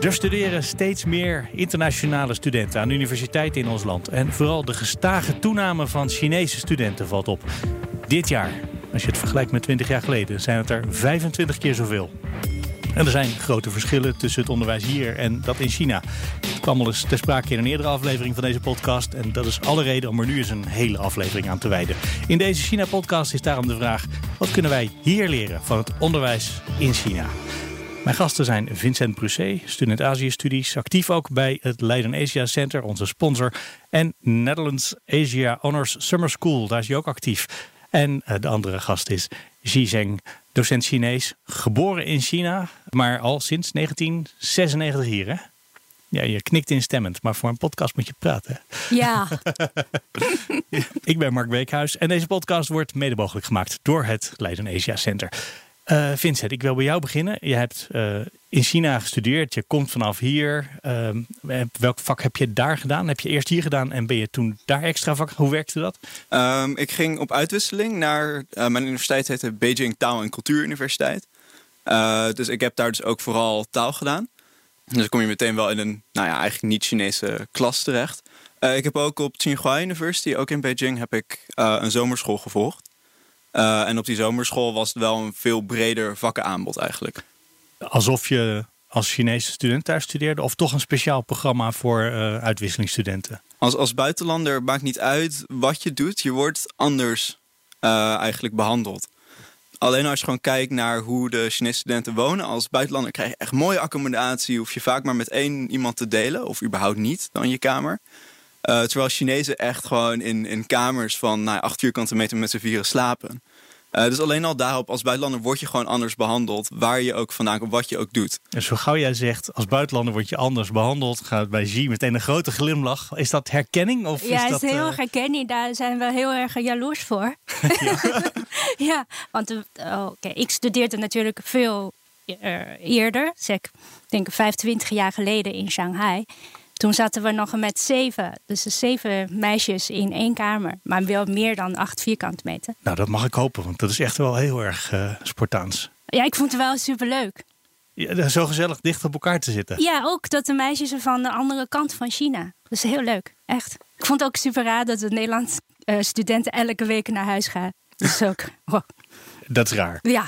Er studeren steeds meer internationale studenten aan universiteiten in ons land. En vooral de gestage toename van Chinese studenten valt op. Dit jaar, als je het vergelijkt met 20 jaar geleden, zijn het er 25 keer zoveel. En er zijn grote verschillen tussen het onderwijs hier en dat in China. Het kwam al eens ter sprake in een eerdere aflevering van deze podcast. En dat is alle reden om er nu eens een hele aflevering aan te wijden. In deze China-podcast is daarom de vraag: wat kunnen wij hier leren van het onderwijs in China? Mijn gasten zijn Vincent Brusset, student Azië-studies, actief ook bij het Leiden Asia Center, onze sponsor. En Netherlands Asia Honors Summer School, daar is hij ook actief. En eh, de andere gast is Xi Zheng, docent Chinees, geboren in China, maar al sinds 1996 hier, hè? Ja, je knikt instemmend, maar voor een podcast moet je praten. Ja. Ik ben Mark Beekhuis en deze podcast wordt mede mogelijk gemaakt door het Leiden Asia Center. Uh, Vincent, ik wil bij jou beginnen. Je hebt uh, in China gestudeerd, je komt vanaf hier. Uh, welk vak heb je daar gedaan? Heb je eerst hier gedaan en ben je toen daar extra vak? Hoe werkte dat? Um, ik ging op uitwisseling naar mijn universiteit, heette Beijing Taal en Cultuuruniversiteit. dus ik heb daar dus ook vooral taal gedaan. Dus dan kom je meteen wel in een, nou ja, eigenlijk niet-Chinese klas terecht. ik heb ook op Tsinghua University, ook in Beijing, heb ik een zomerschool gevolgd. Uh, en op die zomerschool was het wel een veel breder vakkenaanbod eigenlijk. Alsof je als Chinese student daar studeerde, of toch een speciaal programma voor uh, uitwisselingsstudenten? Als, als buitenlander maakt niet uit wat je doet, je wordt anders uh, eigenlijk behandeld. Alleen als je gewoon kijkt naar hoe de Chinese studenten wonen, als buitenlander krijg je echt mooie accommodatie. Hoef je vaak maar met één iemand te delen, of überhaupt niet dan je kamer. Uh, terwijl Chinezen echt gewoon in, in kamers van nou, acht vierkante meter met z'n vieren slapen. Uh, dus alleen al daarop, als buitenlander word je gewoon anders behandeld. Waar je ook vandaan komt, wat je ook doet. En zo gauw jij zegt, als buitenlander word je anders behandeld, gaat bij Xi meteen een grote glimlach. Is dat herkenning? Of ja, is dat, is heel erg uh... herkenning. Daar zijn we heel erg jaloers voor. ja. ja, want oh, okay. ik studeerde natuurlijk veel eerder. Zeg, ik denk 25 jaar geleden in Shanghai. Toen zaten we nog met zeven, dus zeven meisjes in één kamer. Maar wel meer dan acht vierkante meter. Nou, dat mag ik hopen, want dat is echt wel heel erg uh, Spartaans. Ja, ik vond het wel superleuk. Ja, zo gezellig dicht op elkaar te zitten. Ja, ook dat de meisjes er van de andere kant van China. Dat is heel leuk, echt. Ik vond het ook super raar dat de Nederlandse uh, studenten elke week naar huis gaan. Dat is ook... Oh. Dat is raar. Ja,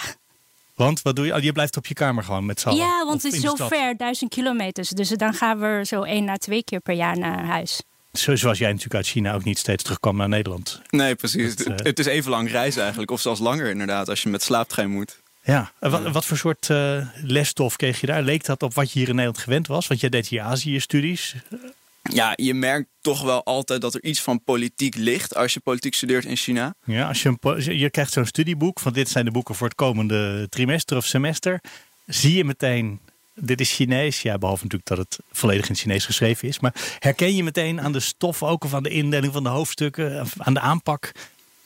want wat doe je? Oh, je blijft op je kamer gewoon met z'n allen? Ja, want het is zo ver, duizend kilometers. Dus dan gaan we zo één à twee keer per jaar naar huis. Zoals jij natuurlijk uit China ook niet steeds terugkwam naar Nederland. Nee, precies. Het, uh... het is even lang reizen eigenlijk. Of zelfs langer inderdaad, als je met slaaptrein moet. Ja, wat, wat voor soort uh, lesstof kreeg je daar? Leek dat op wat je hier in Nederland gewend was? Want jij deed hier Azië-studies. Ja, je merkt toch wel altijd dat er iets van politiek ligt als je politiek studeert in China. Ja, als je, een, je krijgt zo'n studieboek van dit zijn de boeken voor het komende trimester of semester. Zie je meteen, dit is Chinees. Ja, behalve natuurlijk dat het volledig in het Chinees geschreven is. Maar herken je meteen aan de stof ook of aan de indeling van de hoofdstukken, aan de aanpak,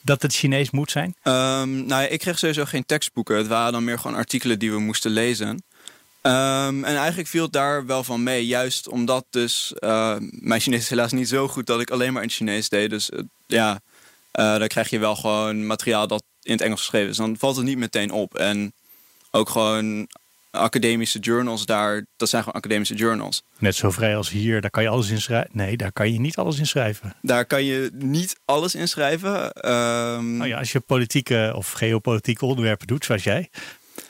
dat het Chinees moet zijn? Um, nou ja, ik kreeg sowieso geen tekstboeken. Het waren dan meer gewoon artikelen die we moesten lezen. Um, en eigenlijk viel het daar wel van mee. Juist omdat dus uh, mijn Chinees is helaas niet zo goed dat ik alleen maar in het Chinees deed. Dus uh, ja, uh, dan krijg je wel gewoon materiaal dat in het Engels geschreven is. Dan valt het niet meteen op. En ook gewoon academische journals daar, dat zijn gewoon academische journals. Net zo vrij als hier, daar kan je alles in schrijven. Nee, daar kan je niet alles in schrijven. Daar kan je niet alles in schrijven. Um... Nou ja, als je politieke of geopolitieke onderwerpen doet, zoals jij,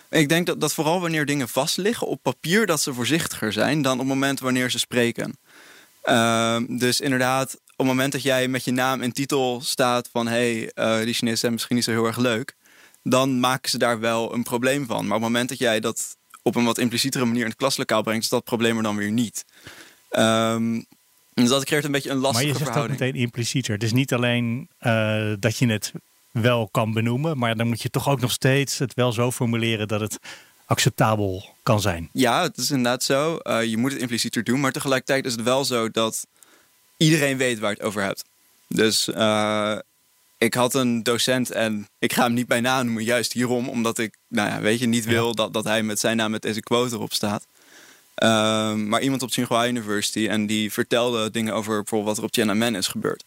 ik denk dat, dat vooral wanneer dingen vastliggen op papier, dat ze voorzichtiger zijn dan op het moment wanneer ze spreken. Uh, dus inderdaad, op het moment dat jij met je naam en titel staat van hé, hey, uh, die Chinezen zijn misschien niet zo heel erg leuk, dan maken ze daar wel een probleem van. Maar op het moment dat jij dat op een wat implicietere manier in het klaslokaal brengt, is dat probleem er dan weer niet. Um, dus dat creëert een beetje een lastige verhouding. Maar je zegt ook meteen implicieter. Het is niet alleen uh, dat je het wel kan benoemen. Maar dan moet je toch ook nog steeds het wel zo formuleren dat het acceptabel kan zijn. Ja, het is inderdaad zo. Uh, je moet het implicieter doen. Maar tegelijkertijd is het wel zo dat iedereen weet waar je het over hebt. Dus uh, ik had een docent en ik ga hem niet bij naam noemen, juist hierom, omdat ik, nou ja, weet je, niet wil dat, dat hij met zijn naam met deze quote erop staat. Ehm, maar iemand op Tsinghua University en die vertelde dingen over bijvoorbeeld wat er op Tiananmen is gebeurd.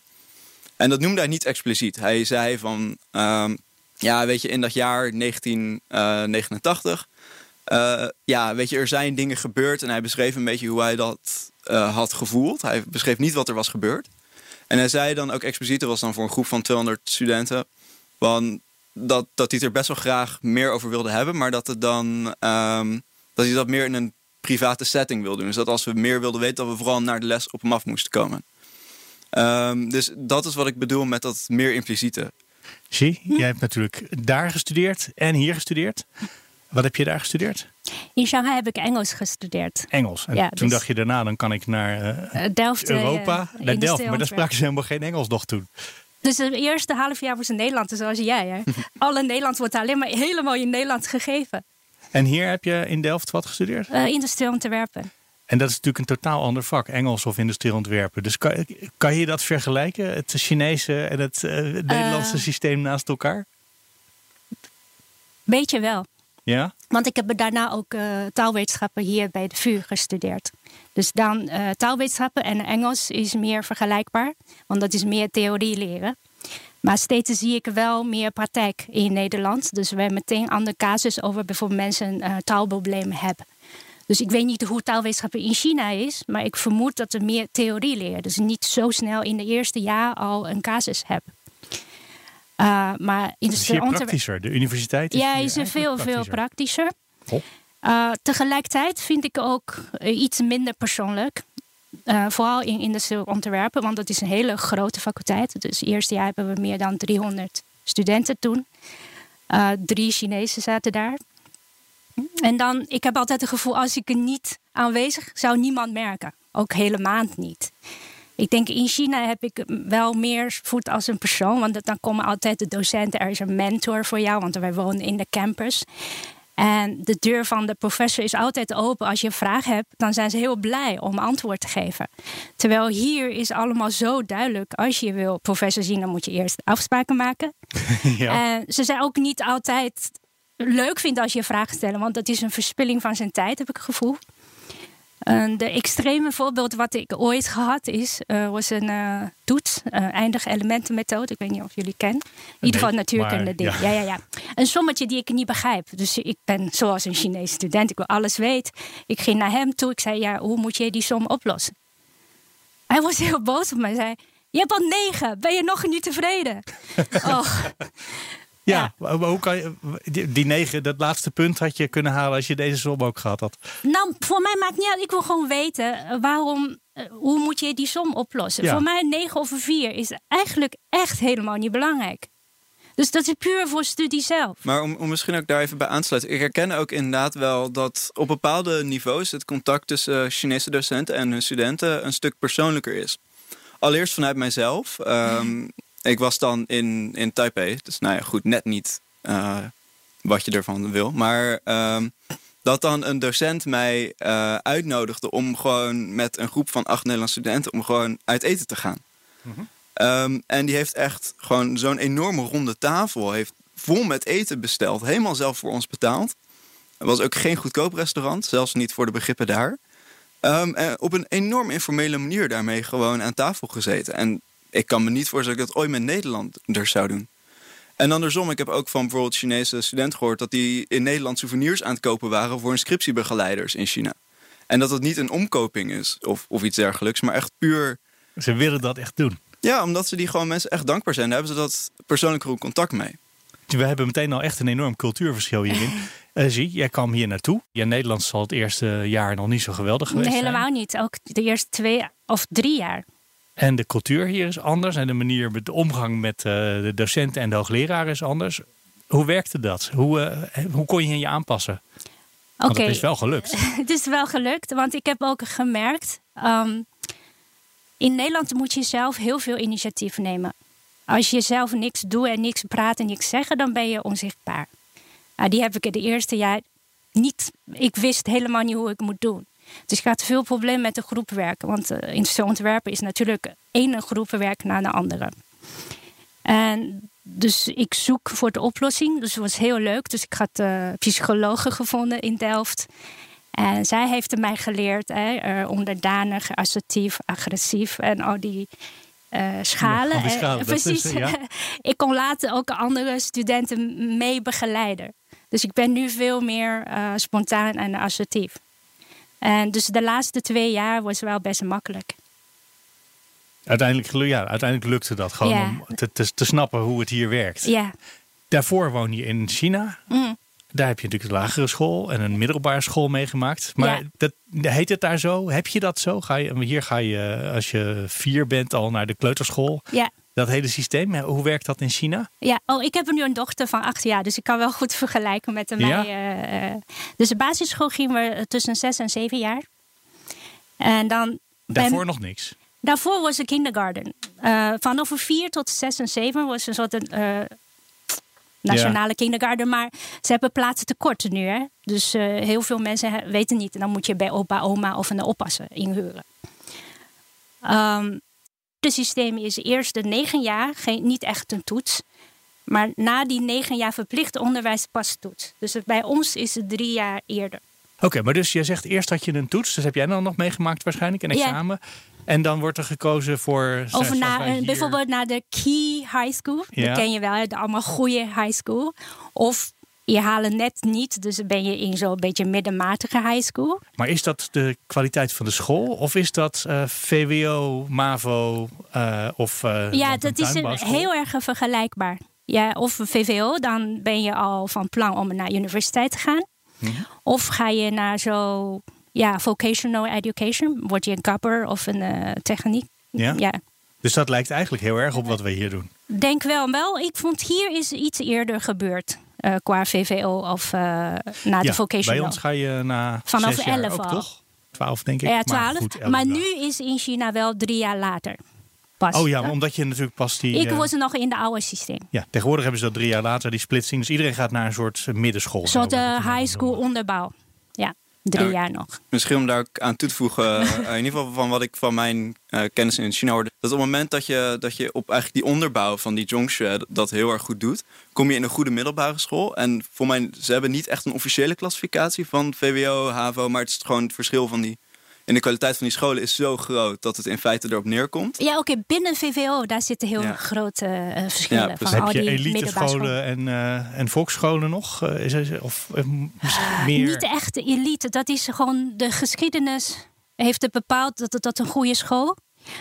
En dat noemde hij niet expliciet. Hij zei van, ehm, ja, weet je, in dat jaar 1989, uh, eh, ja, weet je, er zijn dingen gebeurd en hij beschreef een beetje hoe hij dat uh, had gevoeld. Hij beschreef niet wat er was gebeurd. En hij zei dan ook expliciet, er was dan voor een groep van 200 studenten, van dat, dat hij het er best wel graag meer over wilde hebben, maar dat, het dan, um, dat hij dat meer in een private setting wilde doen. Dus dat als we meer wilden weten, dat we vooral naar de les op hem af moesten komen. Um, dus dat is wat ik bedoel met dat meer impliciete. Zie, jij hebt natuurlijk daar gestudeerd en hier gestudeerd. Wat heb je daar gestudeerd? In Shanghai heb ik Engels gestudeerd. Engels. En ja, toen dus dacht je daarna, dan kan ik naar uh, Delft, Europa, uh, naar Delft. Maar daar spraken ze helemaal geen Engels nog toen. Dus het eerste half jaar was een Nederlander zoals jij. Hè? Alle Nederlands wordt alleen maar helemaal in Nederland gegeven. En hier heb je in Delft wat gestudeerd? Uh, industrieel ontwerpen. En dat is natuurlijk een totaal ander vak, Engels of industrieel ontwerpen. Dus kan, kan je dat vergelijken, het Chinese en het Nederlandse systeem naast elkaar? Beetje wel. Ja? Want ik heb daarna ook uh, taalwetenschappen hier bij de VU gestudeerd. Dus dan taalwetenschappen en Engels is meer vergelijkbaar. Want dat is meer theorie leren. Maar steeds zie ik wel meer praktijk in Nederland. Dus we hebben meteen andere casus over bijvoorbeeld mensen taalproblemen hebben. Dus ik weet niet hoe taalwetenschappen in China is, maar ik vermoed dat er meer theorie leren. Dus niet zo snel in de eerste jaar al een casus hebben. Uh, maar in de praktischer. De universiteit is Ja, is veel, veel praktischer. Uh, tegelijkertijd vind ik ook uh, iets minder persoonlijk. vooral in industrieel ontwerpen, want dat is een hele grote faculteit. Dus het eerste jaar hebben we meer dan 300 studenten toen. drie Chinezen zaten daar. En dan, ik heb altijd het gevoel, als ik er niet aanwezig zou niemand merken. Ook helemaal niet. Ik denk in China heb ik wel meer voet als een persoon. Want dan komen altijd de docenten. Er is een mentor voor jou, want wij wonen in de campus. En de deur van de professor is altijd open. Als je een vraag hebt, dan zijn ze heel blij om antwoord te geven. Terwijl hier is allemaal zo duidelijk. Als je wil professor zien, dan moet je eerst afspraken maken. ja. En ze zijn ook niet altijd leuk vinden als je vragen stelt. Want dat is een verspilling van zijn tijd, heb ik het gevoel. Uh, de extreme voorbeeld wat ik ooit gehad is, uh, was een uh, toets, eindige elementenmethode. Ik weet niet of jullie kennen. In ieder geval natuurkunde ding. Ja. ja. Ja, Een sommetje die ik niet begrijp. Dus ik ben zoals een Chinese student, ik wil alles weten. Ik ging naar hem toe, ik zei, ja, hoe moet je die som oplossen? Hij was heel boos op mij, hij zei, je hebt al negen, ben je nog niet tevreden? oh. Ja, hoe kan je, die, negen, dat laatste punt had je kunnen halen als je deze som ook gehad had. Nou, voor mij maakt niet uit. Ik wil gewoon weten eh, waarom, eh, hoe moet je die som oplossen. Voor mij negen of vier is eigenlijk echt helemaal niet belangrijk. Dus dat is puur voor studie zelf. Maar om, om misschien ook daar even bij aan te sluiten. Ik herken ook inderdaad wel dat op bepaalde niveaus het contact tussen Chinese docenten en hun studenten een stuk persoonlijker is. Allereerst vanuit mijzelf. Um, ik was dan in, in Taipei. Dus nou ja, goed, net niet uh, wat je ervan wil. Maar uh, dat dan een docent mij uh, uitnodigde om gewoon met een groep van acht Nederlandse studenten om gewoon uit eten te gaan. Mm -hmm. um, en die heeft echt gewoon zo'n enorme ronde tafel, heeft vol met eten besteld, helemaal zelf voor ons betaald. Het was ook geen goedkoop restaurant, zelfs niet voor de begrippen daar. Um, en op een enorm informele manier daarmee gewoon aan tafel gezeten. En ik kan me niet voorstellen dat ik dat ooit met Nederlanders zou doen. En andersom, ik heb ook van bijvoorbeeld Chinese studenten gehoord dat die in Nederland souvenirs aan het kopen waren voor inscriptiebegeleiders in China. En dat het niet een omkoping is of, of iets dergelijks, maar echt puur. Ze willen dat echt doen. Ja, omdat ze die gewoon mensen echt dankbaar zijn. Daar hebben ze dat persoonlijk goed contact mee. We hebben meteen al echt een enorm cultuurverschil hierin. Uh, zie, jij kwam hier naartoe. Ja, Nederlands zal het eerste jaar nog niet zo geweldig geweest nee, helemaal niet. Ook de eerste twee of drie jaar. En de cultuur hier is anders. En de manier met de omgang met uh, de docenten en de hoogleraren is anders. Hoe werkte dat? Hoe, uh, hoe kon je je aanpassen? Oké. Okay. Het is wel gelukt. het is wel gelukt, want ik heb ook gemerkt. Um, in Nederland moet je zelf heel veel initiatief nemen. Als je zelf niks doet en niks praat en niks zeggen, dan ben je onzichtbaar. Uh, die heb ik het eerste jaar niet. Ik wist helemaal niet hoe ik moet doen. Dus ik had veel problemen met de groep werken. Want uh, industrieel ontwerpen is natuurlijk één groep werken naar de andere. En dus ik zoek voor de oplossing. Dus het was heel leuk. Dus ik had uh, psychologen gevonden in Delft. En zij heeft mij geleerd, hè, onderdanig, assertief, agressief en al die uh, schalen. die schalen precies. Ja. ik kon later ook andere studenten mee begeleiden. Dus ik ben nu veel meer uh, spontaan en assertief. En dus de laatste twee jaar was wel best makkelijk. Uiteindelijk, ja, uiteindelijk lukte dat gewoon Ja. om te, te, te snappen hoe het hier werkt. Ja. Daarvoor woon je in China. Mm. Daar heb je natuurlijk een lagere school en een middelbare school meegemaakt. Maar Ja. dat, heet het daar zo? Heb je dat zo? Ga je, hier ga je, als je vier bent, al naar de kleuterschool. Ja. Dat hele systeem, hoe werkt dat in China? Ja, oh, ik heb nu een dochter van acht jaar, dus ik kan wel goed vergelijken met de Ja? mij. eh, dus de basisschool gingen we tussen zes en zeven jaar. En dan. Daarvoor nog niks. daarvoor was de kindergarten. Eh vanaf vier tot zes en zeven was een soort eh, nationale kindergarten. Maar ze hebben plaatsen tekort nu. Hè? Dus heel veel mensen weten niet. En dan moet je bij opa, oma of een oppasser inhuren. Ehm systeem is eerst de negen jaar, geen, niet echt een toets. Maar na die negen jaar verplicht onderwijs pas toets. Dus het- bij ons is het drie jaar eerder. Oké, maar dus je zegt eerst had je een toets. Dus heb jij dan nog meegemaakt waarschijnlijk, een Ja. examen. En dan wordt er gekozen voor... Of wij een- hier- bijvoorbeeld naar de Key High School. Ja. Dat ken je wel, de allemaal goede high school. Of je haalt het net niet, dus dan ben je in zo'n beetje middenmatige high school. Maar is dat de kwaliteit van de school? Of is dat eh, VWO, MAVO eh, of eh, ja, dat is een, heel erg vergelijkbaar. Ja, of VVO, dan ben je al van plan om naar universiteit te gaan. Mhm. Of ga je naar zo ja, vocational education, word je een kapper of een techniek. Ja? ja, Dus dat lijkt eigenlijk heel erg op wat we hier doen. Denk wel, wel. Ik vond hier is iets eerder gebeurd. Eh, qua VVO of eh naar de ja, vocational. bij ons ga je na Vanaf zes jaar 11 ook, al. toch? 12 denk ik. ja, Maar 12. goed, elf Maar, nu is in China wel drie jaar later. Pas. Oh ja, maar omdat je natuurlijk pas die... Ik eh, was nog in de oude systeem. ja, tegenwoordig hebben ze dat drie jaar later, die splitsing. Dus iedereen gaat naar een soort middenschool. Een soort het high school onderbouw. Drie Ja, jaar nog. Misschien om daar ook aan toe te voegen, eh, in ieder geval van wat ik van mijn eh, kennis in China hoorde. Dat op het moment dat je, dat je op eigenlijk die onderbouw van die Zhongshe dat heel erg goed doet, kom je in een goede middelbare school. En voor mij, ze hebben niet echt een officiële klassificatie van VWO, HAVO, maar het is gewoon het verschil van die. En de kwaliteit van die scholen is zo groot dat het in feite erop neerkomt. Ja, oké, binnen VVO, daar zitten heel Ja. grote eh, verschillen. Ja, van precies. al Heb je die elite scholen. en, eh, en volksscholen nog? Eh, is er, of misschien meer? Niet echt de elite. Dat is gewoon de geschiedenis heeft het bepaald dat het dat een goede school.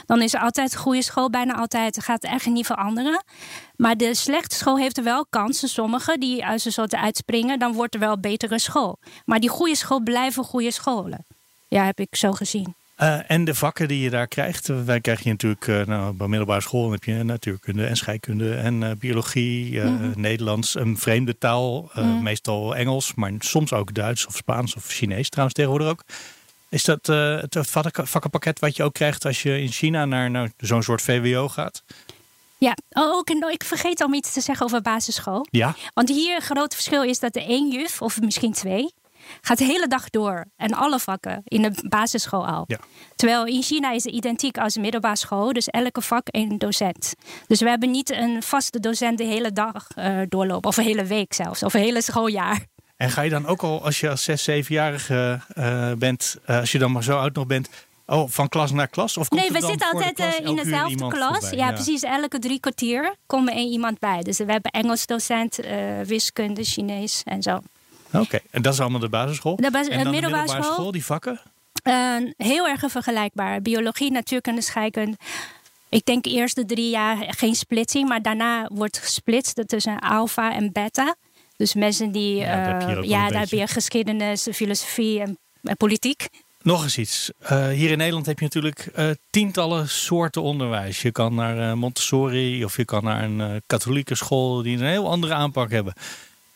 Dan is er altijd een goede school, bijna altijd. Het gaat echt niet veranderen. Maar de slechte school heeft er wel kansen. Sommige die als ze soort uitspringen, dan wordt er wel een betere school. Maar die goede school blijven goede scholen. Ja, heb ik zo gezien. Eh, en de vakken die je daar krijgt. Eh, Wij krijgen je natuurlijk eh, nou, bij middelbare school heb je natuurkunde en scheikunde en biologie, Mhm. Nederlands, een vreemde taal, Mhm. meestal Engels, maar soms ook Duits of Spaans of Chinees trouwens tegenwoordig ook. Is dat het vakken- vakkenpakket wat je ook krijgt als je in China naar, zo'n soort VWO gaat? Ja, oh, ook, en ik vergeet al iets te zeggen over basisschool. Ja, Want hier een groot verschil is dat de één juf, of misschien twee, gaat de hele dag door. En alle vakken in de basisschool al. Ja. Terwijl in China is het identiek als de middelbare school. Dus elke vak één docent. Dus we hebben niet een vaste docent de hele dag eh, doorlopen. Of een hele week zelfs. Of een hele schooljaar. En ga je dan ook al, als je als zes, zevenjarige eh bent, eh, als je dan maar zo oud nog bent, oh, van klas naar klas? Of komt nee, we zitten altijd in dezelfde klas. Ja, precies. Elke drie kwartier komt er één iemand bij. Dus we hebben Engels docent, wiskunde, Chinees en zo. Oké, en dat is allemaal de basisschool? De bas- en eh, dan de middelbare middelbare school? die vakken? Eh, heel erg vergelijkbaar. Biologie, natuurkunde, scheikunde. Ik denk eerst de drie jaar geen splitsing, maar daarna wordt gesplitst tussen alpha en beta. Dus mensen die, Ja, dat heb je eh, ja, daar heb je geschiedenis, filosofie en, en politiek. Nog eens iets. Hier in Nederland heb je natuurlijk tientallen soorten onderwijs. Je kan naar Montessori of je kan naar een katholieke school die een heel andere aanpak hebben.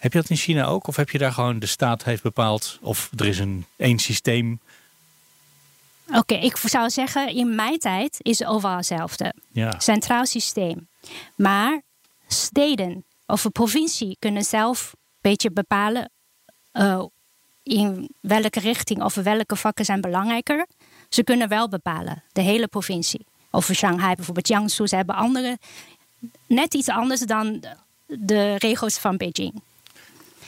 Heb je dat in China ook? Of heb je daar gewoon de staat heeft bepaald? Of er is een één systeem? Oké, ik zou zeggen, in mijn tijd is het overal hetzelfde. Ja. Centraal systeem. Maar steden of een provincie kunnen zelf een beetje bepalen eh, in welke richting of welke vakken zijn belangrijker. Ze kunnen wel bepalen, de hele provincie. Of Shanghai bijvoorbeeld, Jiangsu, ze hebben andere net iets anders dan de, de regels van Beijing.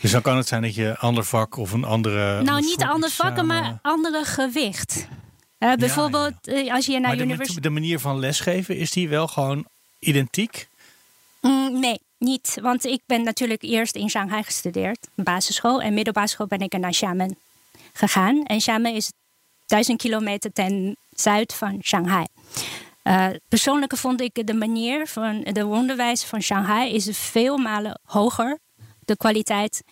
Dus dan kan het zijn dat je een ander vak of een andere. Nou, niet andere vakken, maar andere gewicht. Eh, bijvoorbeeld eh, als je naar de, universiteit... de manier van lesgeven, is die wel gewoon identiek? Mm, nee, niet. Want ik ben natuurlijk eerst in Shanghai gestudeerd. Basisschool. En middelbare school ben ik naar Xiamen gegaan. En Xiamen is duizend kilometer ten zuid van Shanghai. Eh, persoonlijk vond ik de manier van de onderwijs van Shanghai is veel malen hoger. De kwaliteit,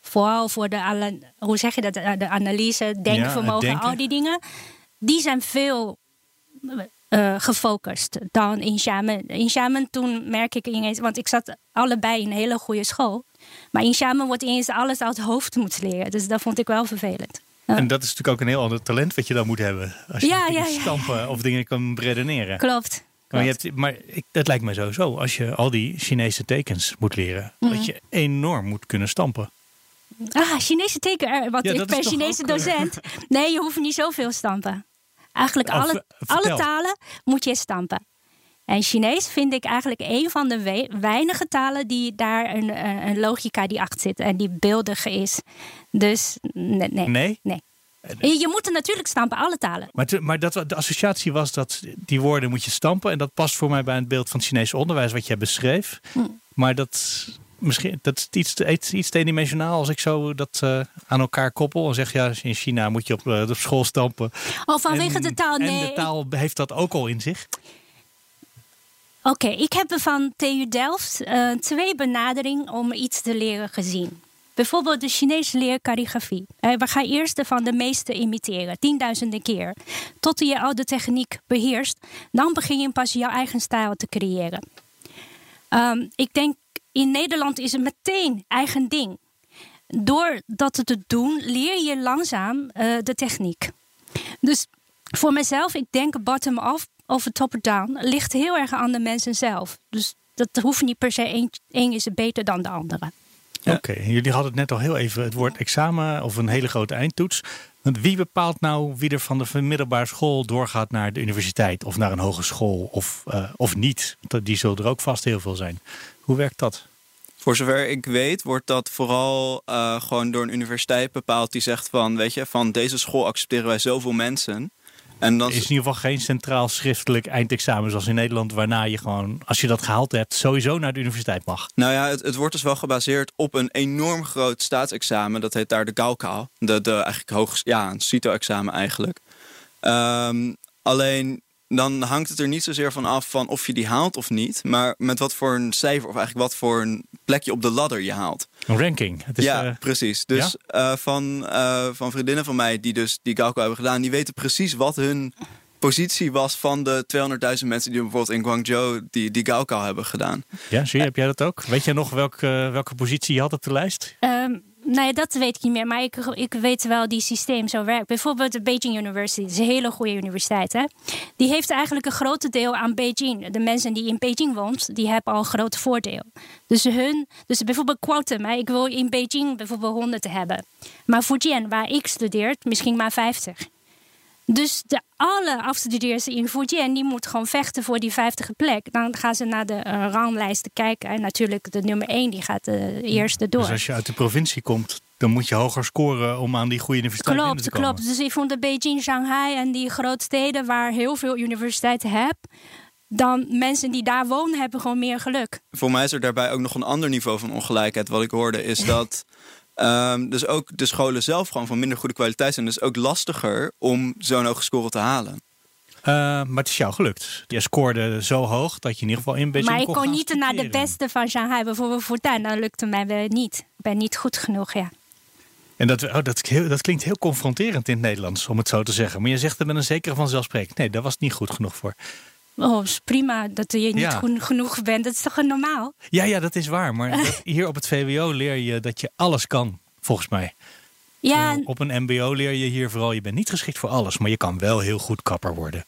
vooral voor de, alle, hoe zeg je dat, Eh, de analyse, denkvermogen, al die dingen. Die zijn veel eh, gefocust dan in Xiamen. In Xiamen toen merk ik ineens, want ik zat allebei in een hele goede school. Maar in Xiamen wordt ineens alles uit het hoofd moeten leren. Dus dat vond ik wel vervelend. En dat is natuurlijk ook een heel ander talent wat je dan moet hebben. Als je ja, ja. stampen of dingen kan redeneren. Klopt. Maar, je hebt, maar ik, dat lijkt me sowieso. Als je al die Chinese tekens moet leren, Mhm. dat je enorm moet kunnen stampen. Ah, Chinese teken, eh, want Ja, ik ben Chinese eh, docent. Nee, je hoeft niet zoveel stampen. Eigenlijk alle, eh, alle talen moet je stampen. En Chinees vind ik eigenlijk een van de we- weinige talen die daar een, een, een logica die achter zit en die beeldig is. Dus nee. nee. Nee? Nee. Je moet er natuurlijk stampen, alle talen. Maar, te- maar dat, de associatie was dat die woorden moet je stampen. En dat past voor mij bij het beeld van het Chinese onderwijs wat jij beschreef. Hm. Maar dat, misschien, dat is iets, iets, iets te eendimensionaal als ik zo dat eh, aan elkaar koppel. En zeg, ja, in China moet je op, eh, op school stampen. Oh, vanwege En- de taal, nee. En de taal heeft dat ook al in zich. Oké, ik heb van TU Delft eh, twee benaderingen om iets te leren gezien. Bijvoorbeeld de Chinese leer kalligrafie. Eh, we gaan eerst van de meeste imiteren, tienduizenden keer. Tot je al de techniek beheerst, dan begin je pas jouw eigen stijl te creëren. Ehm, ik denk, in Nederland is het meteen eigen ding. Door dat te doen, leer je langzaam eh, de techniek. Dus voor mezelf, ik denk bottom-up of top-down ligt heel erg aan de mensen zelf. Dus dat hoeft niet per se één is beter dan de andere. Oké, jullie hadden het net al heel even het woord examen of een hele grote eindtoets. Want wie bepaalt nou wie er van de middelbare school doorgaat naar de universiteit of naar een hogeschool of, eh, of niet? Die zullen er ook vast heel veel zijn. Hoe werkt dat? Voor zover ik weet, wordt dat vooral eh, gewoon door een universiteit bepaald die zegt van, weet je, van deze school accepteren wij zoveel mensen. En dan is in ieder geval geen centraal schriftelijk eindexamen zoals in Nederland, waarna je gewoon, als je dat gehaald hebt, sowieso naar de universiteit mag. Nou ja, het, het wordt dus wel gebaseerd op een enorm groot staatsexamen. Dat heet daar de Gaokao. De, de eigenlijk hoog, ja, een CITO-examen eigenlijk. Ehm, alleen dan hangt het er niet zozeer van af van of je die haalt of niet. Maar met wat voor een cijfer of eigenlijk wat voor een plekje op de ladder je haalt. Een ranking. Het is, ja, eh, precies. Dus eh, van, eh, van vriendinnen van mij die dus die Gaokao hebben gedaan... die weten precies wat hun positie was van de 200.000 mensen... die bijvoorbeeld in Guangzhou die, die Gaokao hebben gedaan. ja, zie je, heb jij dat ook? Weet jij nog welke, welke positie je had op de lijst? Ehm, nee, dat weet ik niet meer. Maar ik, ik weet wel die systeem zo werkt. Bijvoorbeeld de Beijing University. Dat is een hele goede universiteit. Hè? Die heeft eigenlijk een groot deel aan Beijing. De mensen die in Beijing woont, die hebben al een groot voordeel. Dus hun, dus bijvoorbeeld quotum. Hè? Ik wil in Beijing bijvoorbeeld 100 hebben. Maar Fujian, waar ik studeer, misschien maar 50. Dus de, alle afstudeerders in Fujian die moeten gewoon vechten voor die 50 plek. Dan gaan ze naar de eh, ranglijsten kijken. En natuurlijk de nummer 1 die gaat de eerste door. Dus als je uit de provincie komt, dan moet je hoger scoren om aan die goede universiteit Klopt, te komen. klopt. Dus ik vond de Beijing, Shanghai en die grote steden waar heel veel universiteiten heb, dan mensen die daar wonen hebben gewoon meer geluk. Voor mij is er daarbij ook nog een ander niveau van ongelijkheid. Wat ik hoorde is dat ehm, dus ook de scholen zelf gewoon van minder goede kwaliteit zijn. Dus ook lastiger om zo'n hoge score te halen. Eh, maar het is jou gelukt. Je scoorde zo hoog dat je in ieder geval in Beijing maar ik kon niet naar de beste van Shanghai, bijvoorbeeld Fudan. Dat lukte mij wel niet. Ik ben niet goed genoeg, ja. En dat, oh, dat, heel- dat klinkt heel confronterend in het Nederlands, om het zo te zeggen. Maar je zegt er met een zekere vanzelfsprekend. Nee, daar was het niet goed genoeg voor. Oh, is prima dat je niet Ja. goed genoeg bent. Dat is toch normaal? Ja, ja, dat is waar. Maar dat- hier op het VWO leer je dat je alles kan, volgens mij. Ja, Op een MBO leer je hier vooral, je bent niet geschikt voor alles, maar je kan wel heel goed kapper worden.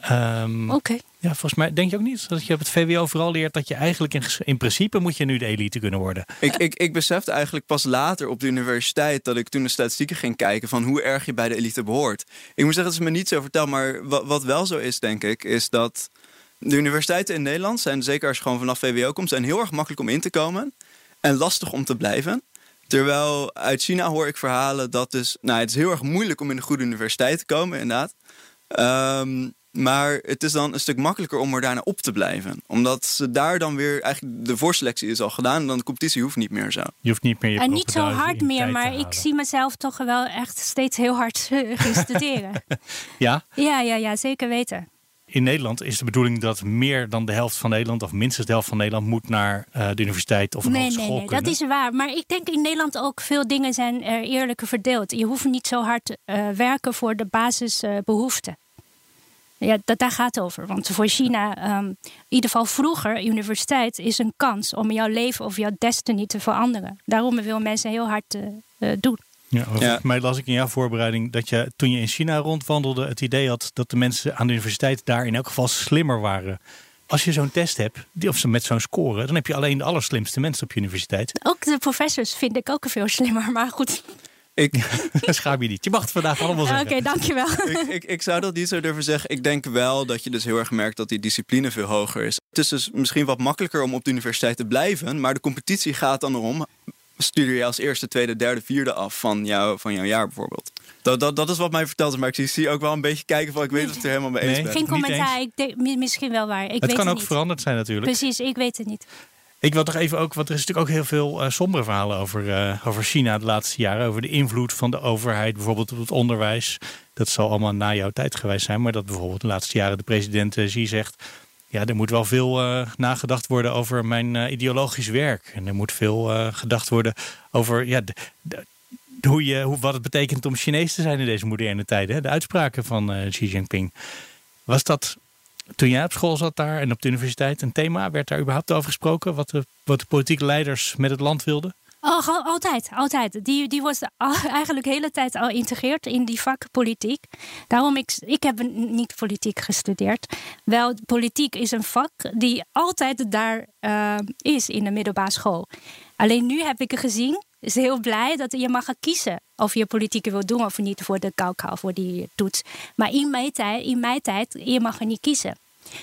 Ehm, oké. Ja, volgens mij denk je ook niet dat je op het VWO vooral leert dat je eigenlijk in, principe moet je nu de elite kunnen worden. Ik, ik, ik besefte eigenlijk pas later op de universiteit dat ik toen de statistieken ging kijken van hoe erg je bij de elite behoort. Ik moet zeggen, het is me niet zo verteld, maar wat, wel zo is, denk ik, is dat De universiteiten in Nederland zijn, zeker als je gewoon vanaf VWO komt, zijn heel erg makkelijk om in te komen en lastig om te blijven. Terwijl uit China hoor ik verhalen dat dus, nou, het is heel erg moeilijk om in een goede universiteit te komen, inderdaad. Ehm, maar het is dan een stuk makkelijker om er daarna op te blijven. Omdat ze daar dan weer, eigenlijk de voorselectie is al gedaan. En dan de competitie hoeft niet meer zo. Je hoeft niet meer je En niet zo hard meer, maar ik zie mezelf toch wel echt steeds heel hard gaan studeren. ja? Ja, ja, ja, zeker weten. In Nederland is de bedoeling dat meer dan de helft van Nederland, of minstens de helft van Nederland, moet naar uh, de universiteit of een nee, hogeschool Nee, nee, dat is waar. Maar ik denk in Nederland ook veel dingen zijn er eerlijker verdeeld. Je hoeft niet zo hard uh, werken voor de basisbehoeften. Ja, dat, daar gaat het over. Want voor China, um, in ieder geval vroeger, universiteit is een kans om jouw leven of jouw destiny te veranderen. Daarom willen mensen heel hard uh, doen. Ja, ja. mij las ik in jouw voorbereiding dat je toen je in China rondwandelde het idee had dat de mensen aan de universiteit daar in elk geval slimmer waren. Als je zo'n test hebt, of met zo'n score, dan heb je alleen de allerslimste mensen op je universiteit. Ook de professors vind ik ook veel slimmer, maar goed. Ik schaam je niet. Je mag het vandaag allemaal zeggen. Oké, dankjewel. ik, ik, ik, zou dat niet zo durven zeggen. Ik denk wel dat je dus heel erg merkt dat die discipline veel hoger is. Het is dus misschien wat makkelijker om op de universiteit te blijven. Maar de competitie gaat dan erom. Studeer je als eerste, tweede, derde, vierde af van, jou, van jouw jaar bijvoorbeeld. Dat, dat, dat is wat mij verteld is. Maar ik zie ook wel een beetje kijken van ik weet of het er helemaal mee eens nee, Geen commentaar. Ik denk, misschien wel waar. Ik het weet kan het ook niet. veranderd zijn natuurlijk. Precies, ik weet het niet. Ik wil toch even ook, want er is natuurlijk ook heel veel uh, sombere verhalen over, uh, over China de laatste jaren. Over de invloed van de overheid, bijvoorbeeld op het onderwijs. Dat zal allemaal na jouw tijd geweest zijn. Maar dat bijvoorbeeld de laatste jaren de president uh, Xi zegt. Ja, er moet wel veel nagedacht worden over mijn ideologisch werk. En er moet veel gedacht worden over ja, hoe je, hoe, wat het betekent om Chinees te zijn in deze moderne tijden. De uitspraken van Xi Jinping. Was dat toen jij op school zat daar en op de universiteit een thema, werd daar überhaupt over gesproken? Wat de, wat de politieke leiders met het land wilden? Oh, altijd, altijd. Die, die was eigenlijk de hele tijd al geïntegreerd in die vak politiek. Daarom, ik, ik heb niet politiek gestudeerd. Wel, politiek is een vak die altijd daar uh, is in de middelbare school. Alleen nu heb ik gezien, is heel blij dat je mag kiezen of je politiek wil doen of niet voor de kauka, voor die toets. Maar in mijn tijd, in mijn tijd je mag er niet kiezen.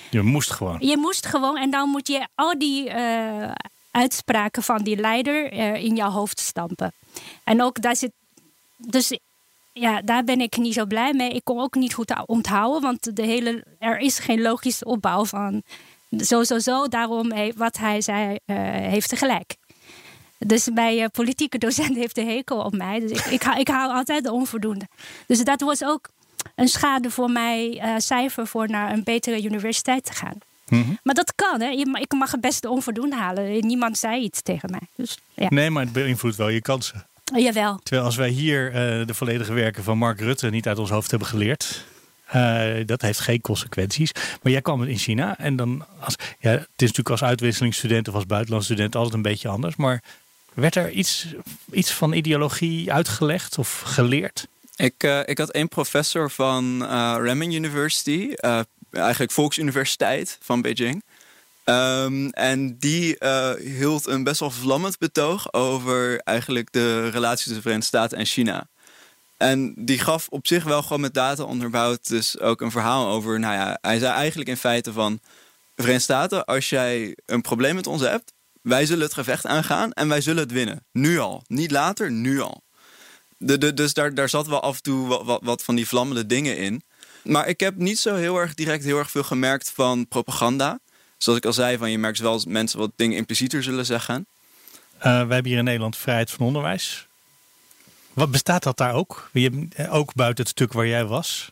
Je moest gewoon. Je moest gewoon en dan moet je al die uh, uitspraken van die leider uh, in jouw hoofd stampen. En ook daar zit. Dus ja, daar ben ik niet zo blij mee. Ik kon ook niet goed onthouden, want de hele, er is geen logische opbouw van zo, zo, zo. Daarom wat hij zei, uh, heeft gelijk. Dus mijn uh, politieke docent heeft een hekel op mij. Dus ik, ik, ik haal altijd de onvoldoende. Dus dat was ook een schade voor mijn uh, cijfer voor naar een betere universiteit te gaan. Mm -hmm. Maar dat kan, hè? Ik mag het best de onvoldoende halen. Niemand zei iets tegen mij. Dus, ja. Nee, maar het beïnvloedt wel je kansen. Uh, jawel. Terwijl als wij hier uh, de volledige werken van Mark Rutte niet uit ons hoofd hebben geleerd. Dat heeft geen consequenties. Maar jij kwam in China en dan. Als, ja, het is natuurlijk als uitwisselingsstudent of als buitenlandsstudent altijd een beetje anders. Maar werd er iets, iets van ideologie uitgelegd of geleerd? Ik, uh, ik had één professor van uh, Renmin University, uh, eigenlijk Volksuniversiteit van Beijing. Um, en die hield een best wel vlammend betoog over eigenlijk de relatie tussen de Verenigde Staten en China. En die gaf op zich wel gewoon met data onderbouwd dus ook een verhaal over, nou ja, hij zei eigenlijk in feite van, Verenigde Staten, als jij een probleem met ons hebt, wij zullen het gevecht aangaan en wij zullen het winnen. Nu al. Niet later, nu al. De, de, dus daar, daar zat wel af en toe wat, van die vlammende dingen in. Maar ik heb niet zo heel erg direct heel erg veel gemerkt van propaganda. Zoals ik al zei, van je merkt wel dat mensen wat dingen implicieter zullen zeggen. Uh, wij hebben hier in Nederland vrijheid van onderwijs. Wat bestaat dat daar ook? Je, ook buiten het stuk waar jij was?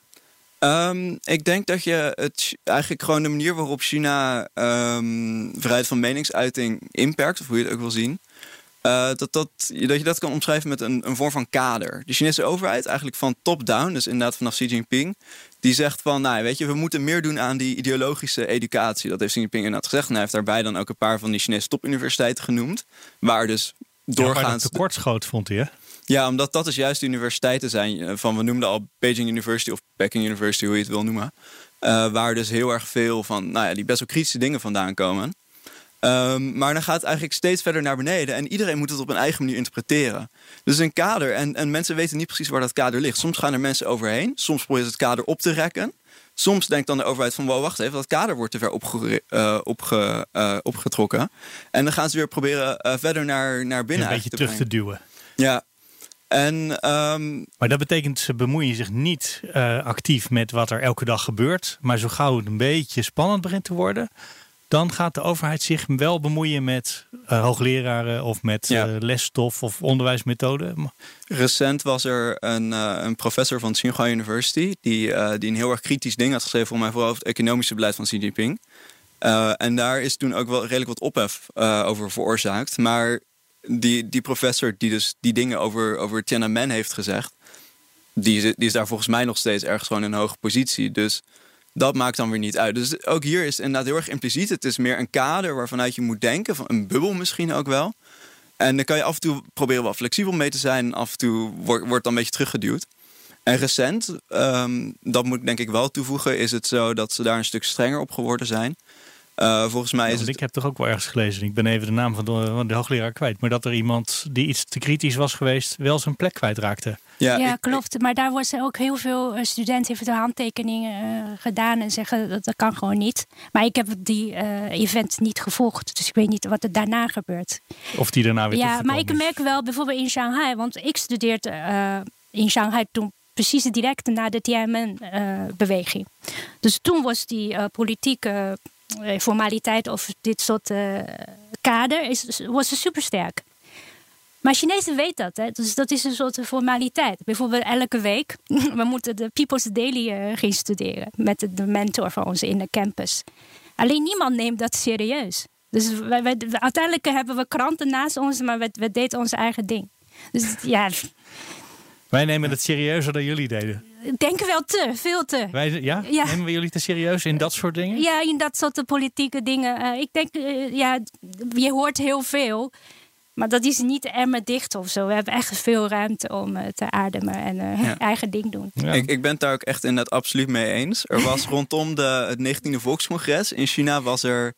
Um, ik denk dat je het eigenlijk gewoon de manier waarop China um, vrijheid van meningsuiting inperkt, of hoe je het ook wil zien, uh, dat, dat, dat je dat kan omschrijven met een, een vorm van kader. De Chinese overheid, eigenlijk van top-down, dus inderdaad vanaf Xi Jinping, die zegt van, nou weet je, we moeten meer doen aan die ideologische educatie. Dat heeft Xi Jinping inderdaad gezegd. En hij heeft daarbij dan ook een paar van die Chinese topuniversiteiten genoemd, waar dus doorgaans... Ja, tekortschoot vond hij, hè? Ja, omdat dat dus juist universiteiten zijn van, we noemden al Beijing University of Peking University, hoe je het wil noemen. Uh, waar dus heel erg veel van, nou ja, die best wel kritische dingen vandaan komen. Um, maar dan gaat het eigenlijk steeds verder naar beneden en iedereen moet het op een eigen manier interpreteren. Dus een kader en, en mensen weten niet precies waar dat kader ligt. Soms gaan er mensen overheen, soms proberen ze het kader op te rekken. Soms denkt dan de overheid van, wow, wacht even, dat kader wordt te ver opge uh, opge uh, opgetrokken. En dan gaan ze weer proberen verder naar, naar binnen Een beetje te terug brengen. te duwen. Ja. En, um, maar dat betekent, ze bemoeien zich niet actief met wat er elke dag gebeurt. Maar zo gauw het een beetje spannend begint te worden, dan gaat de overheid zich wel bemoeien met uh, hoogleraren of met ja. uh, lesstof of onderwijsmethoden. Recent was er een, uh, een professor van Tsinghua University die, die een heel erg kritisch ding had geschreven, voor mij vooral over het economische beleid van Xi Jinping. en daar is toen ook wel redelijk wat ophef over veroorzaakt. Maar die, die professor die dus die dingen over, over Tiananmen heeft gezegd, die, die is daar volgens mij nog steeds ergens gewoon in een hoge positie. Dus dat maakt dan weer niet uit. Dus ook hier is inderdaad heel erg impliciet. Het is meer een kader waarvanuit je moet denken, van een bubbel misschien ook wel. En dan kan je af en toe proberen wel flexibel mee te zijn. En af en toe wordt, wordt dan een beetje teruggeduwd. En recent, um, dat moet ik denk ik wel toevoegen, is het zo dat ze daar een stuk strenger op geworden zijn. Uh, volgens mij ja, is het... Ik heb toch ook wel ergens gelezen, ik ben even de naam van de, van de hoogleraar kwijt, maar dat er iemand die iets te kritisch was geweest, wel zijn plek kwijtraakte. Ja, ja ik, klopt. Maar daar worden ook heel veel eh, studenten hebben de handtekeningen uh, gedaan en zeggen dat dat kan gewoon niet. Maar ik heb die uh, event niet gevolgd, dus ik weet niet wat er daarna gebeurt. Of die daarna weer Ja, maar ik merk wel bijvoorbeeld in Shanghai, want ik studeerde in Shanghai toen precies direct na de Tiananmen-beweging. dus toen was die politieke formaliteit of dit soort kader is, was super sterk. Maar Chinezen weten dat, hè? dus dat is een soort formaliteit. Bijvoorbeeld elke week, we moeten de People's Daily uh, gaan studeren met de, mentor van ons in de campus. Alleen niemand neemt dat serieus. Dus uiteindelijk hebben we kranten naast ons, maar we, we deden ons eigen ding. Dus ja. Wij nemen het serieuzer dan jullie deden. Denken wel te, veel te. Wij, ja? ja? Nemen we jullie te serieus in dat soort dingen? Ja, in dat soort politieke dingen. Uh, ik denk, uh, ja, je hoort heel veel. Maar dat is niet emmer dicht of zo. We hebben echt veel ruimte om uh, te ademen en uh, ja. eigen ding doen. Ja. Ik, ik ben het daar ook echt inderdaad absoluut mee eens. Er was rondom de, het 19e Volkscongres in China was er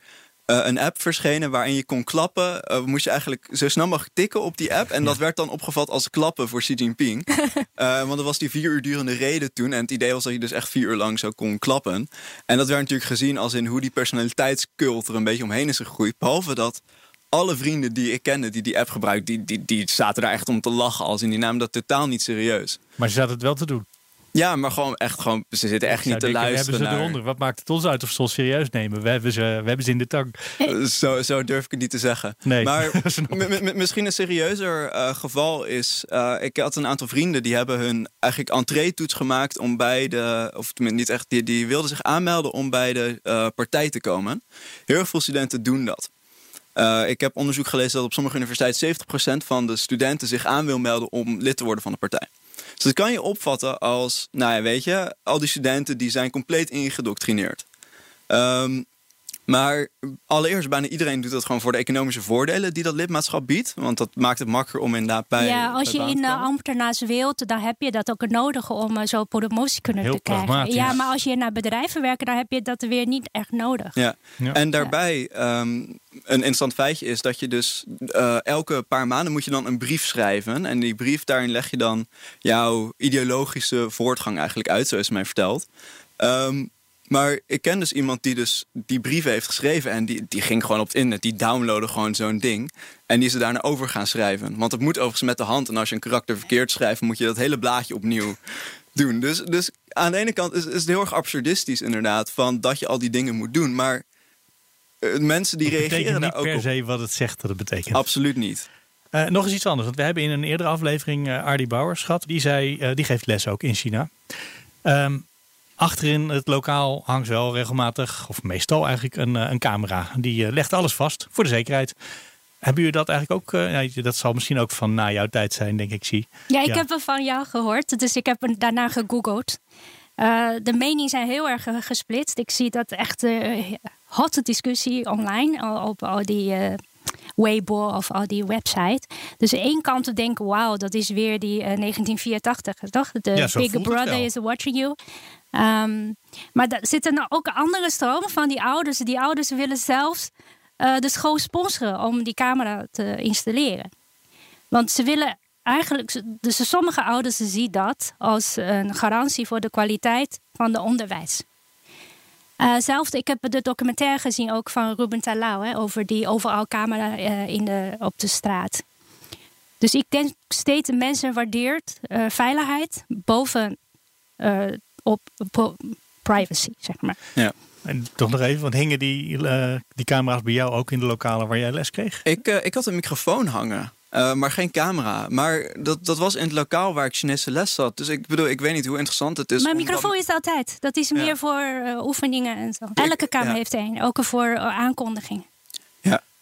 een app verschenen waarin je kon klappen. moest je eigenlijk zo snel mogelijk tikken op die app. En dat werd dan opgevat als klappen voor Xi Jinping. want er was die vier uur durende reden toen. En het idee was dat je dus echt vier uur lang zo kon klappen. En dat werd natuurlijk gezien als in hoe die personaliteitscult er een beetje omheen is gegroeid. Behalve dat alle vrienden die ik kende die die app gebruikten, die, die, die zaten daar echt om te lachen. Als in die namen dat totaal niet serieus. Maar ze zaten het wel te doen. Ja, maar gewoon echt gewoon, ze zitten echt niet te denken, luisteren. We hebben ze eronder. Wat maakt het ons uit of ze ons serieus nemen? We hebben ze, we hebben ze in de tang. Zo, zo durf ik het niet te zeggen. Nee, maar misschien een serieuzer uh, geval is. Uh, ik had een aantal vrienden die hebben hun eigenlijk entree-toets gemaakt om bij de. Of tenminste, niet echt. Die, die wilden zich aanmelden om bij de uh, partij te komen. Heel veel studenten doen dat. Uh, ik heb onderzoek gelezen dat op sommige universiteiten 70% van de studenten zich aan wil melden om lid te worden van de partij. Dus dat kan je opvatten als, nou ja, weet je, al die studenten die zijn compleet ingedoctrineerd. Um, maar allereerst, bijna iedereen doet dat gewoon voor de economische voordelen die dat lidmaatschap biedt. Want dat maakt het makkelijker om inderdaad bij. Ja, als je in de ambtenaarswereld, dan heb je dat ook nodig om uh, zo promotie kunnen Heel te krijgen. pragmatisch. Ja, maar als je naar bedrijven werkt, dan heb je dat weer niet echt nodig. Ja, Ja. en daarbij um, een interessant feitje is dat je dus uh, elke paar maanden moet je dan een brief schrijven. En die brief, daarin leg je dan jouw ideologische voortgang eigenlijk uit, zo is mij verteld. Um, maar ik ken dus iemand die dus die brieven heeft geschreven. En die, die ging gewoon op het internet. Die downloadde gewoon zo'n ding. En die is er daarna over gaan schrijven. Want het moet overigens met de hand. En als je een karakter verkeerd schrijft, moet je dat hele blaadje opnieuw doen. Dus, dus aan de ene kant is, is het heel erg absurdistisch inderdaad. Van dat je al die dingen moet doen. Maar uh, mensen die Dat betekent reageren niet daar ook per op. se wat het zegt dat het betekent. Absoluut niet. Eh, nog eens iets anders. Want we hebben in een eerdere aflevering uh, Ardy Bauers gehad. Die, zei, die geeft les ook in China. Um, achterin het lokaal hangt wel regelmatig, of meestal eigenlijk, een, een camera. Die legt alles vast voor de zekerheid. Hebben jullie dat eigenlijk ook? Uh, dat zal misschien ook van na jouw tijd zijn, denk ik, zie. Ja, ik ja. heb het van jou gehoord. Dus ik heb daarna gegoogeld. Uh, de meningen zijn heel erg gesplitst. Ik zie dat echt uh, hotte discussie online op al die Weibo of al die websites. Dus aan één kant te denken, wauw, dat is weer die 1984, toch? De ja, Big Brother is watching you. Um, maar er zitten ook andere stromen van die ouders. Die ouders willen zelfs uh, de school sponsoren om die camera te installeren. Want ze willen eigenlijk, dus sommige ouders zien dat als een garantie voor de kwaliteit van het onderwijs. Uh, zelfde, ik heb de documentaire gezien ook van Ruben Talau hè, over die overal camera uh, in de, op de straat. Dus ik denk steeds mensen waardeert veiligheid boven op, op, privacy, zeg maar. Ja. En toch nog even, want hingen die, die camera's bij jou ook in de lokalen waar jij les kreeg? Ik, ik had een microfoon hangen. Uh, maar geen camera. Maar dat, dat was in het lokaal waar ik Chinese les zat. Dus ik bedoel, ik weet niet hoe interessant het is. Mijn microfoon is altijd. Dat is meer voor uh, oefeningen en zo. Elke kamer ja. heeft een. Ook voor aankondiging. Ja.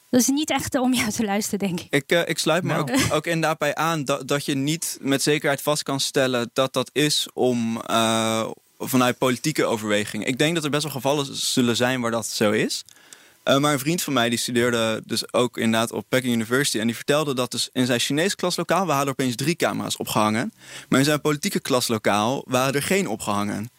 Dat is niet echt om jou te luisteren, denk ik. Ik, ik sluit me nou. ook, ook inderdaad bij aan dat, dat je niet met zekerheid vast kan stellen dat dat is om vanuit politieke overweging. Ik denk dat er best wel gevallen zullen zijn waar dat zo is. Uh, maar een vriend van mij die studeerde dus ook inderdaad op Peking University. En die vertelde dat dus in zijn Chinese klaslokaal waren er opeens drie camera's opgehangen. Maar in zijn politieke klaslokaal waren er geen opgehangen.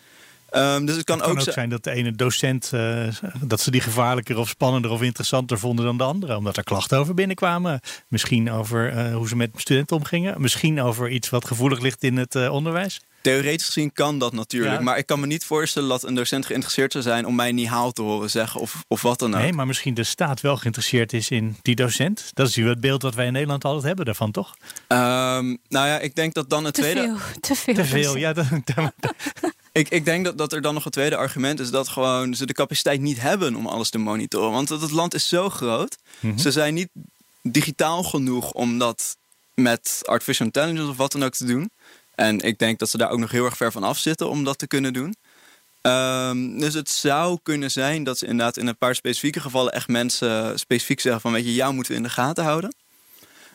Um, dus het kan, het kan ook, ook, zijn dat de ene docent uh, dat ze die gevaarlijker of spannender of interessanter vonden dan de andere. Omdat er klachten over binnenkwamen. Misschien over uh, hoe ze met studenten omgingen. Misschien over iets wat gevoelig ligt in het uh, onderwijs. Theoretisch gezien kan dat natuurlijk. Ja. Maar ik kan me niet voorstellen dat een docent geïnteresseerd zou zijn om mij niet haal te horen zeggen of, of wat dan ook. Nee, maar misschien de staat wel geïnteresseerd is in die docent. Dat is het beeld dat wij in Nederland altijd hebben daarvan, toch? Um, nou ja, ik denk dat dan het te tweede. Veel, te veel. Te veel, ja. Dat, ik, ik denk dat, dat er dan nog een tweede argument is dat gewoon ze de capaciteit niet hebben om alles te monitoren. Want het land is zo groot. Mm -hmm. Ze zijn niet digitaal genoeg om dat met artificial intelligence of wat dan ook te doen. En ik denk dat ze daar ook nog heel erg ver van af zitten om dat te kunnen doen. Um, dus het zou kunnen zijn dat ze inderdaad in een paar specifieke gevallen echt mensen specifiek zeggen van weet je, jou moeten we in de gaten houden.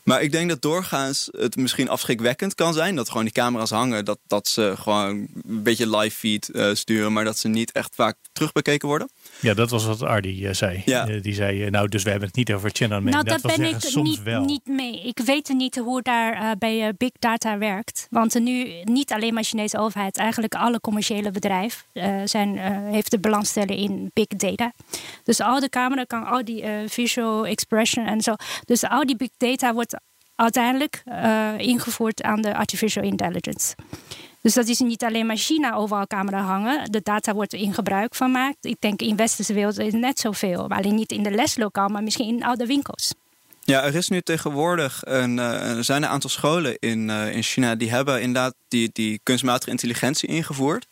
Maar ik denk dat doorgaans het misschien afschrikwekkend kan zijn. Dat gewoon die camera's hangen. Dat, dat ze gewoon een beetje live feed uh, sturen. Maar dat ze niet echt vaak terugbekeken worden. Ja, dat was wat Ardi uh, zei. Ja. Uh, die zei, nou, dus we hebben het niet over channel Nou, dat, dat ben ik soms niet, wel. niet mee. Ik weet niet hoe daar bij big data werkt. Want nu niet alleen maar Chinese overheid. Eigenlijk alle commerciële bedrijven zijn, heeft de belangstelling in big data. Dus al de camera kan al die visual expression en zo. Dus al die big data wordt uiteindelijk uh, ingevoerd aan de artificial intelligence. Dus dat is niet alleen maar China overal camera hangen. De data wordt in gebruik van gemaakt. Ik denk in westerse wereld is net zoveel. Alleen niet in de leslokaal, maar misschien in oude winkels. Ja, er is nu tegenwoordig een, er zijn een aantal scholen in, uh, in China die hebben inderdaad die, die kunstmatige intelligentie ingevoerd.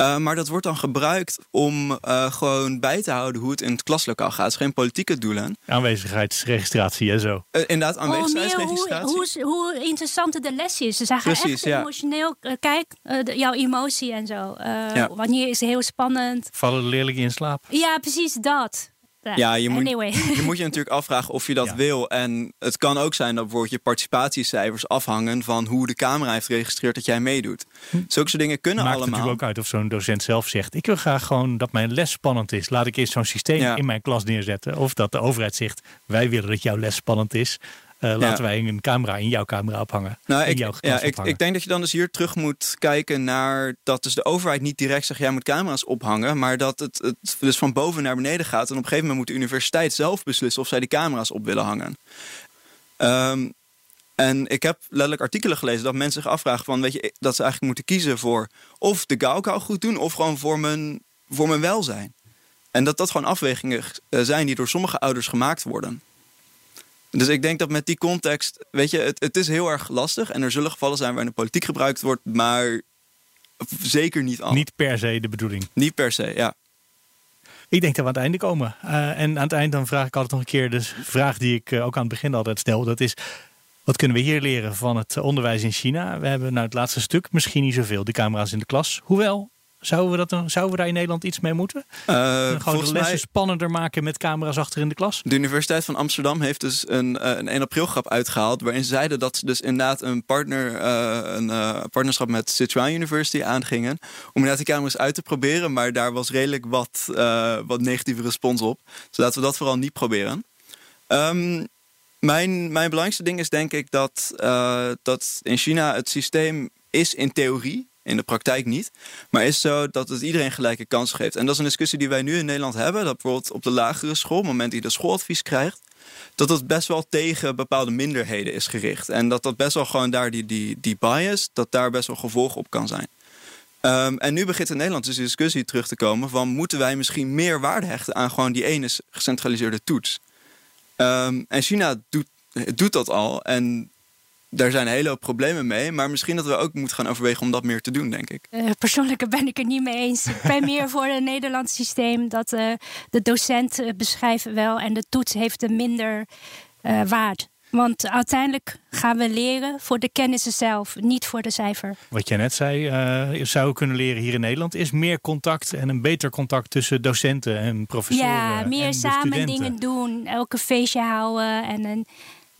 Uh, maar dat wordt dan gebruikt om uh, gewoon bij te houden hoe het in het klaslokaal gaat. Het is geen politieke doelen. Aanwezigheidsregistratie en zo. Uh, inderdaad, aanwezigheidsregistratie. Oh, hoe, hoe, hoe, interessant de les is. Ze zeggen Precies, echt ja. emotioneel. kijk, jouw emotie en zo. Ja. Wanneer is het heel spannend. Vallen de leerlingen in slaap? Ja, precies dat. Ja, je moet, anyway. je moet je natuurlijk afvragen of je dat Ja. wil. En het kan ook zijn dat bijvoorbeeld je participatiecijfers afhangen van hoe de camera heeft geregistreerd dat jij meedoet. Zulke soort dingen kunnen Maakt allemaal. natuurlijk ook uit of zo'n docent zelf zegt... ik wil graag gewoon dat mijn les spannend is. Laat ik eerst zo'n systeem Ja. in mijn klas neerzetten. Of dat de overheid zegt, wij willen dat jouw les spannend is. Eh, laten wij een camera in jouw camera ophangen. Nou, in ik, jouw ja, ik, ik denk dat je dan dus hier terug moet kijken naar dat dus de overheid niet direct zegt jij moet camera's ophangen, maar dat het, het dus van boven naar beneden gaat. En op een gegeven moment moet de universiteit zelf beslissen of zij die camera's op willen hangen. Ehm, en ik heb letterlijk artikelen gelezen dat mensen zich afvragen van weet je dat ze eigenlijk moeten kiezen voor of de Gaokao goed doen of gewoon voor mijn, voor mijn welzijn. En dat dat gewoon afwegingen eh, zijn die door sommige ouders gemaakt worden. Dus ik denk dat met die context, weet je, het, het is heel erg lastig. En er zullen gevallen zijn waarin de politiek gebruikt wordt, maar zeker niet al. Niet per se de bedoeling. Niet per se, ja. Ik denk dat we aan het einde komen. Eh, en aan het eind dan vraag ik altijd nog een keer de vraag die ik eh, ook aan het begin altijd stel. Dat is, wat kunnen we hier leren van het onderwijs in China? We hebben nou het laatste stuk misschien niet zoveel, de camera's in de klas. Hoewel, zouden we, dat, dan- zouden we daar in Nederland iets mee moeten? Eh, Gewoon de lessen mij, spannender maken met camera's achter in de klas? de Universiteit van Amsterdam heeft dus een, eh, een 1 april grap uitgehaald. Waarin ze zeiden dat ze dus inderdaad een, partner, eh, een partnerschap met Sichuan University aangingen. Om inderdaad die camera's uit te proberen. Maar daar was redelijk wat, wat negatieve respons op. Dus laten we dat vooral niet proberen. Ehm, mijn, mijn belangrijkste ding is denk ik dat, dat in China het systeem is in theorie, in de praktijk niet, maar is zo dat het iedereen gelijke kansen geeft. En dat is een discussie die wij nu in Nederland hebben, dat bijvoorbeeld op de lagere school, op het moment je de schooladvies krijgt, dat dat best wel tegen bepaalde minderheden is gericht. En dat dat best wel gewoon daar die, die, die bias, dat daar best wel gevolg op kan zijn. Ehm, en nu begint in Nederland dus de discussie terug te komen van moeten wij misschien meer waarde hechten aan gewoon die ene gecentraliseerde toets. Ehm, en China doet, doet dat al en daar zijn hele hoop problemen mee. Maar misschien dat we ook moeten gaan overwegen om dat meer te doen, denk ik. Uh, persoonlijk ben ik het niet mee eens. Ik ben meer voor een Nederlands systeem dat uh, de docent uh, beschrijft wel en de toets heeft een minder waarde. Want uiteindelijk gaan we leren voor de kennissen zelf, niet voor de cijfer. Wat jij net zei, uh, zou kunnen leren hier in Nederland, is meer contact en een beter contact tussen docenten en professoren. Ja, meer en samen studenten. dingen doen, elke feestje houden en een,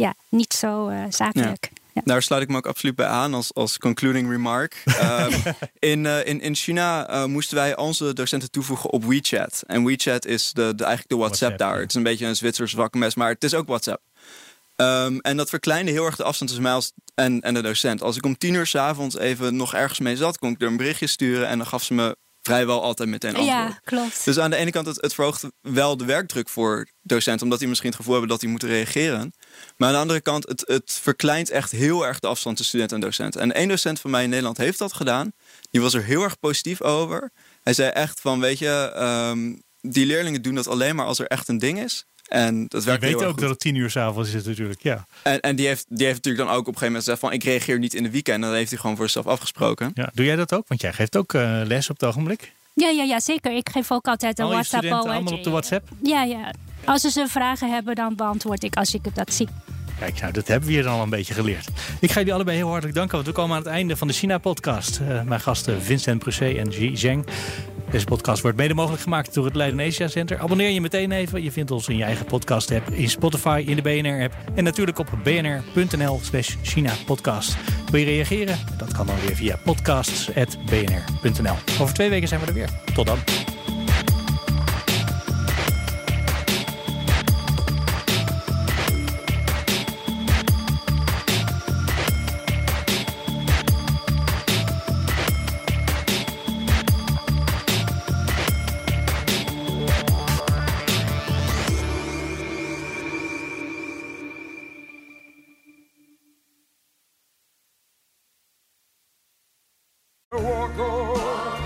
ja, niet zo uh, zakelijk. Ja. Ja. Daar sluit ik me ook absoluut bij aan als, als concluding remark. um, in, uh, in, in China uh, moesten wij onze docenten toevoegen op WeChat. En WeChat is de, de, eigenlijk de WhatsApp, WhatsApp daar. Ja. Het is een beetje een Zwitsers wakkenmes, maar het is ook WhatsApp. Um, en dat verkleinde heel erg de afstand tussen mij als, en, en de docent. Als ik om tien uur s'avonds even nog ergens mee zat, kon ik er een berichtje sturen en dan gaf ze me vrijwel altijd meteen antwoord. Ja, klopt. Dus aan de ene kant, het, het verhoogt wel de werkdruk voor docenten, omdat die misschien het gevoel hebben dat die moeten reageren. Maar aan de andere kant, het, het verkleint echt heel erg de afstand tussen student en docent. En één docent van mij in Nederland heeft dat gedaan. Die was er heel erg positief over. Hij zei echt van, weet je, um, die leerlingen doen dat alleen maar als er echt een ding is. En dat werkt je weet ook goed. dat het tien uur s'avonds is natuurlijk, ja. En, en die, heeft, die heeft natuurlijk dan ook op een gegeven moment gezegd van... ik reageer niet in de weekend. En dan heeft hij gewoon voor zichzelf afgesproken. ja. Doe jij dat ook? Want jij geeft ook uh, les op het ogenblik. Ja, ja, ja, zeker. Ik geef ook altijd een Al je WhatsApp. studenten allemaal op de WhatsApp? Ja, ja. Als ze vragen hebben, dan beantwoord ik als ik dat zie. Kijk, nou, dat hebben we hier dan al een beetje geleerd. Ik ga jullie allebei heel hartelijk danken, want we komen aan het einde van de China-podcast. Uh, mijn gasten Vincent Prusé en Ji Zheng. Deze podcast wordt mede mogelijk gemaakt door het Leiden Asia Center. Abonneer je meteen even. Je vindt ons in je eigen podcast-app, in Spotify, in de BNR-app. En natuurlijk op bnr.nl slash China-podcast. Wil je reageren? Dat kan dan weer via podcasts.bnr.nl. Over twee weken zijn we er weer. Tot dan.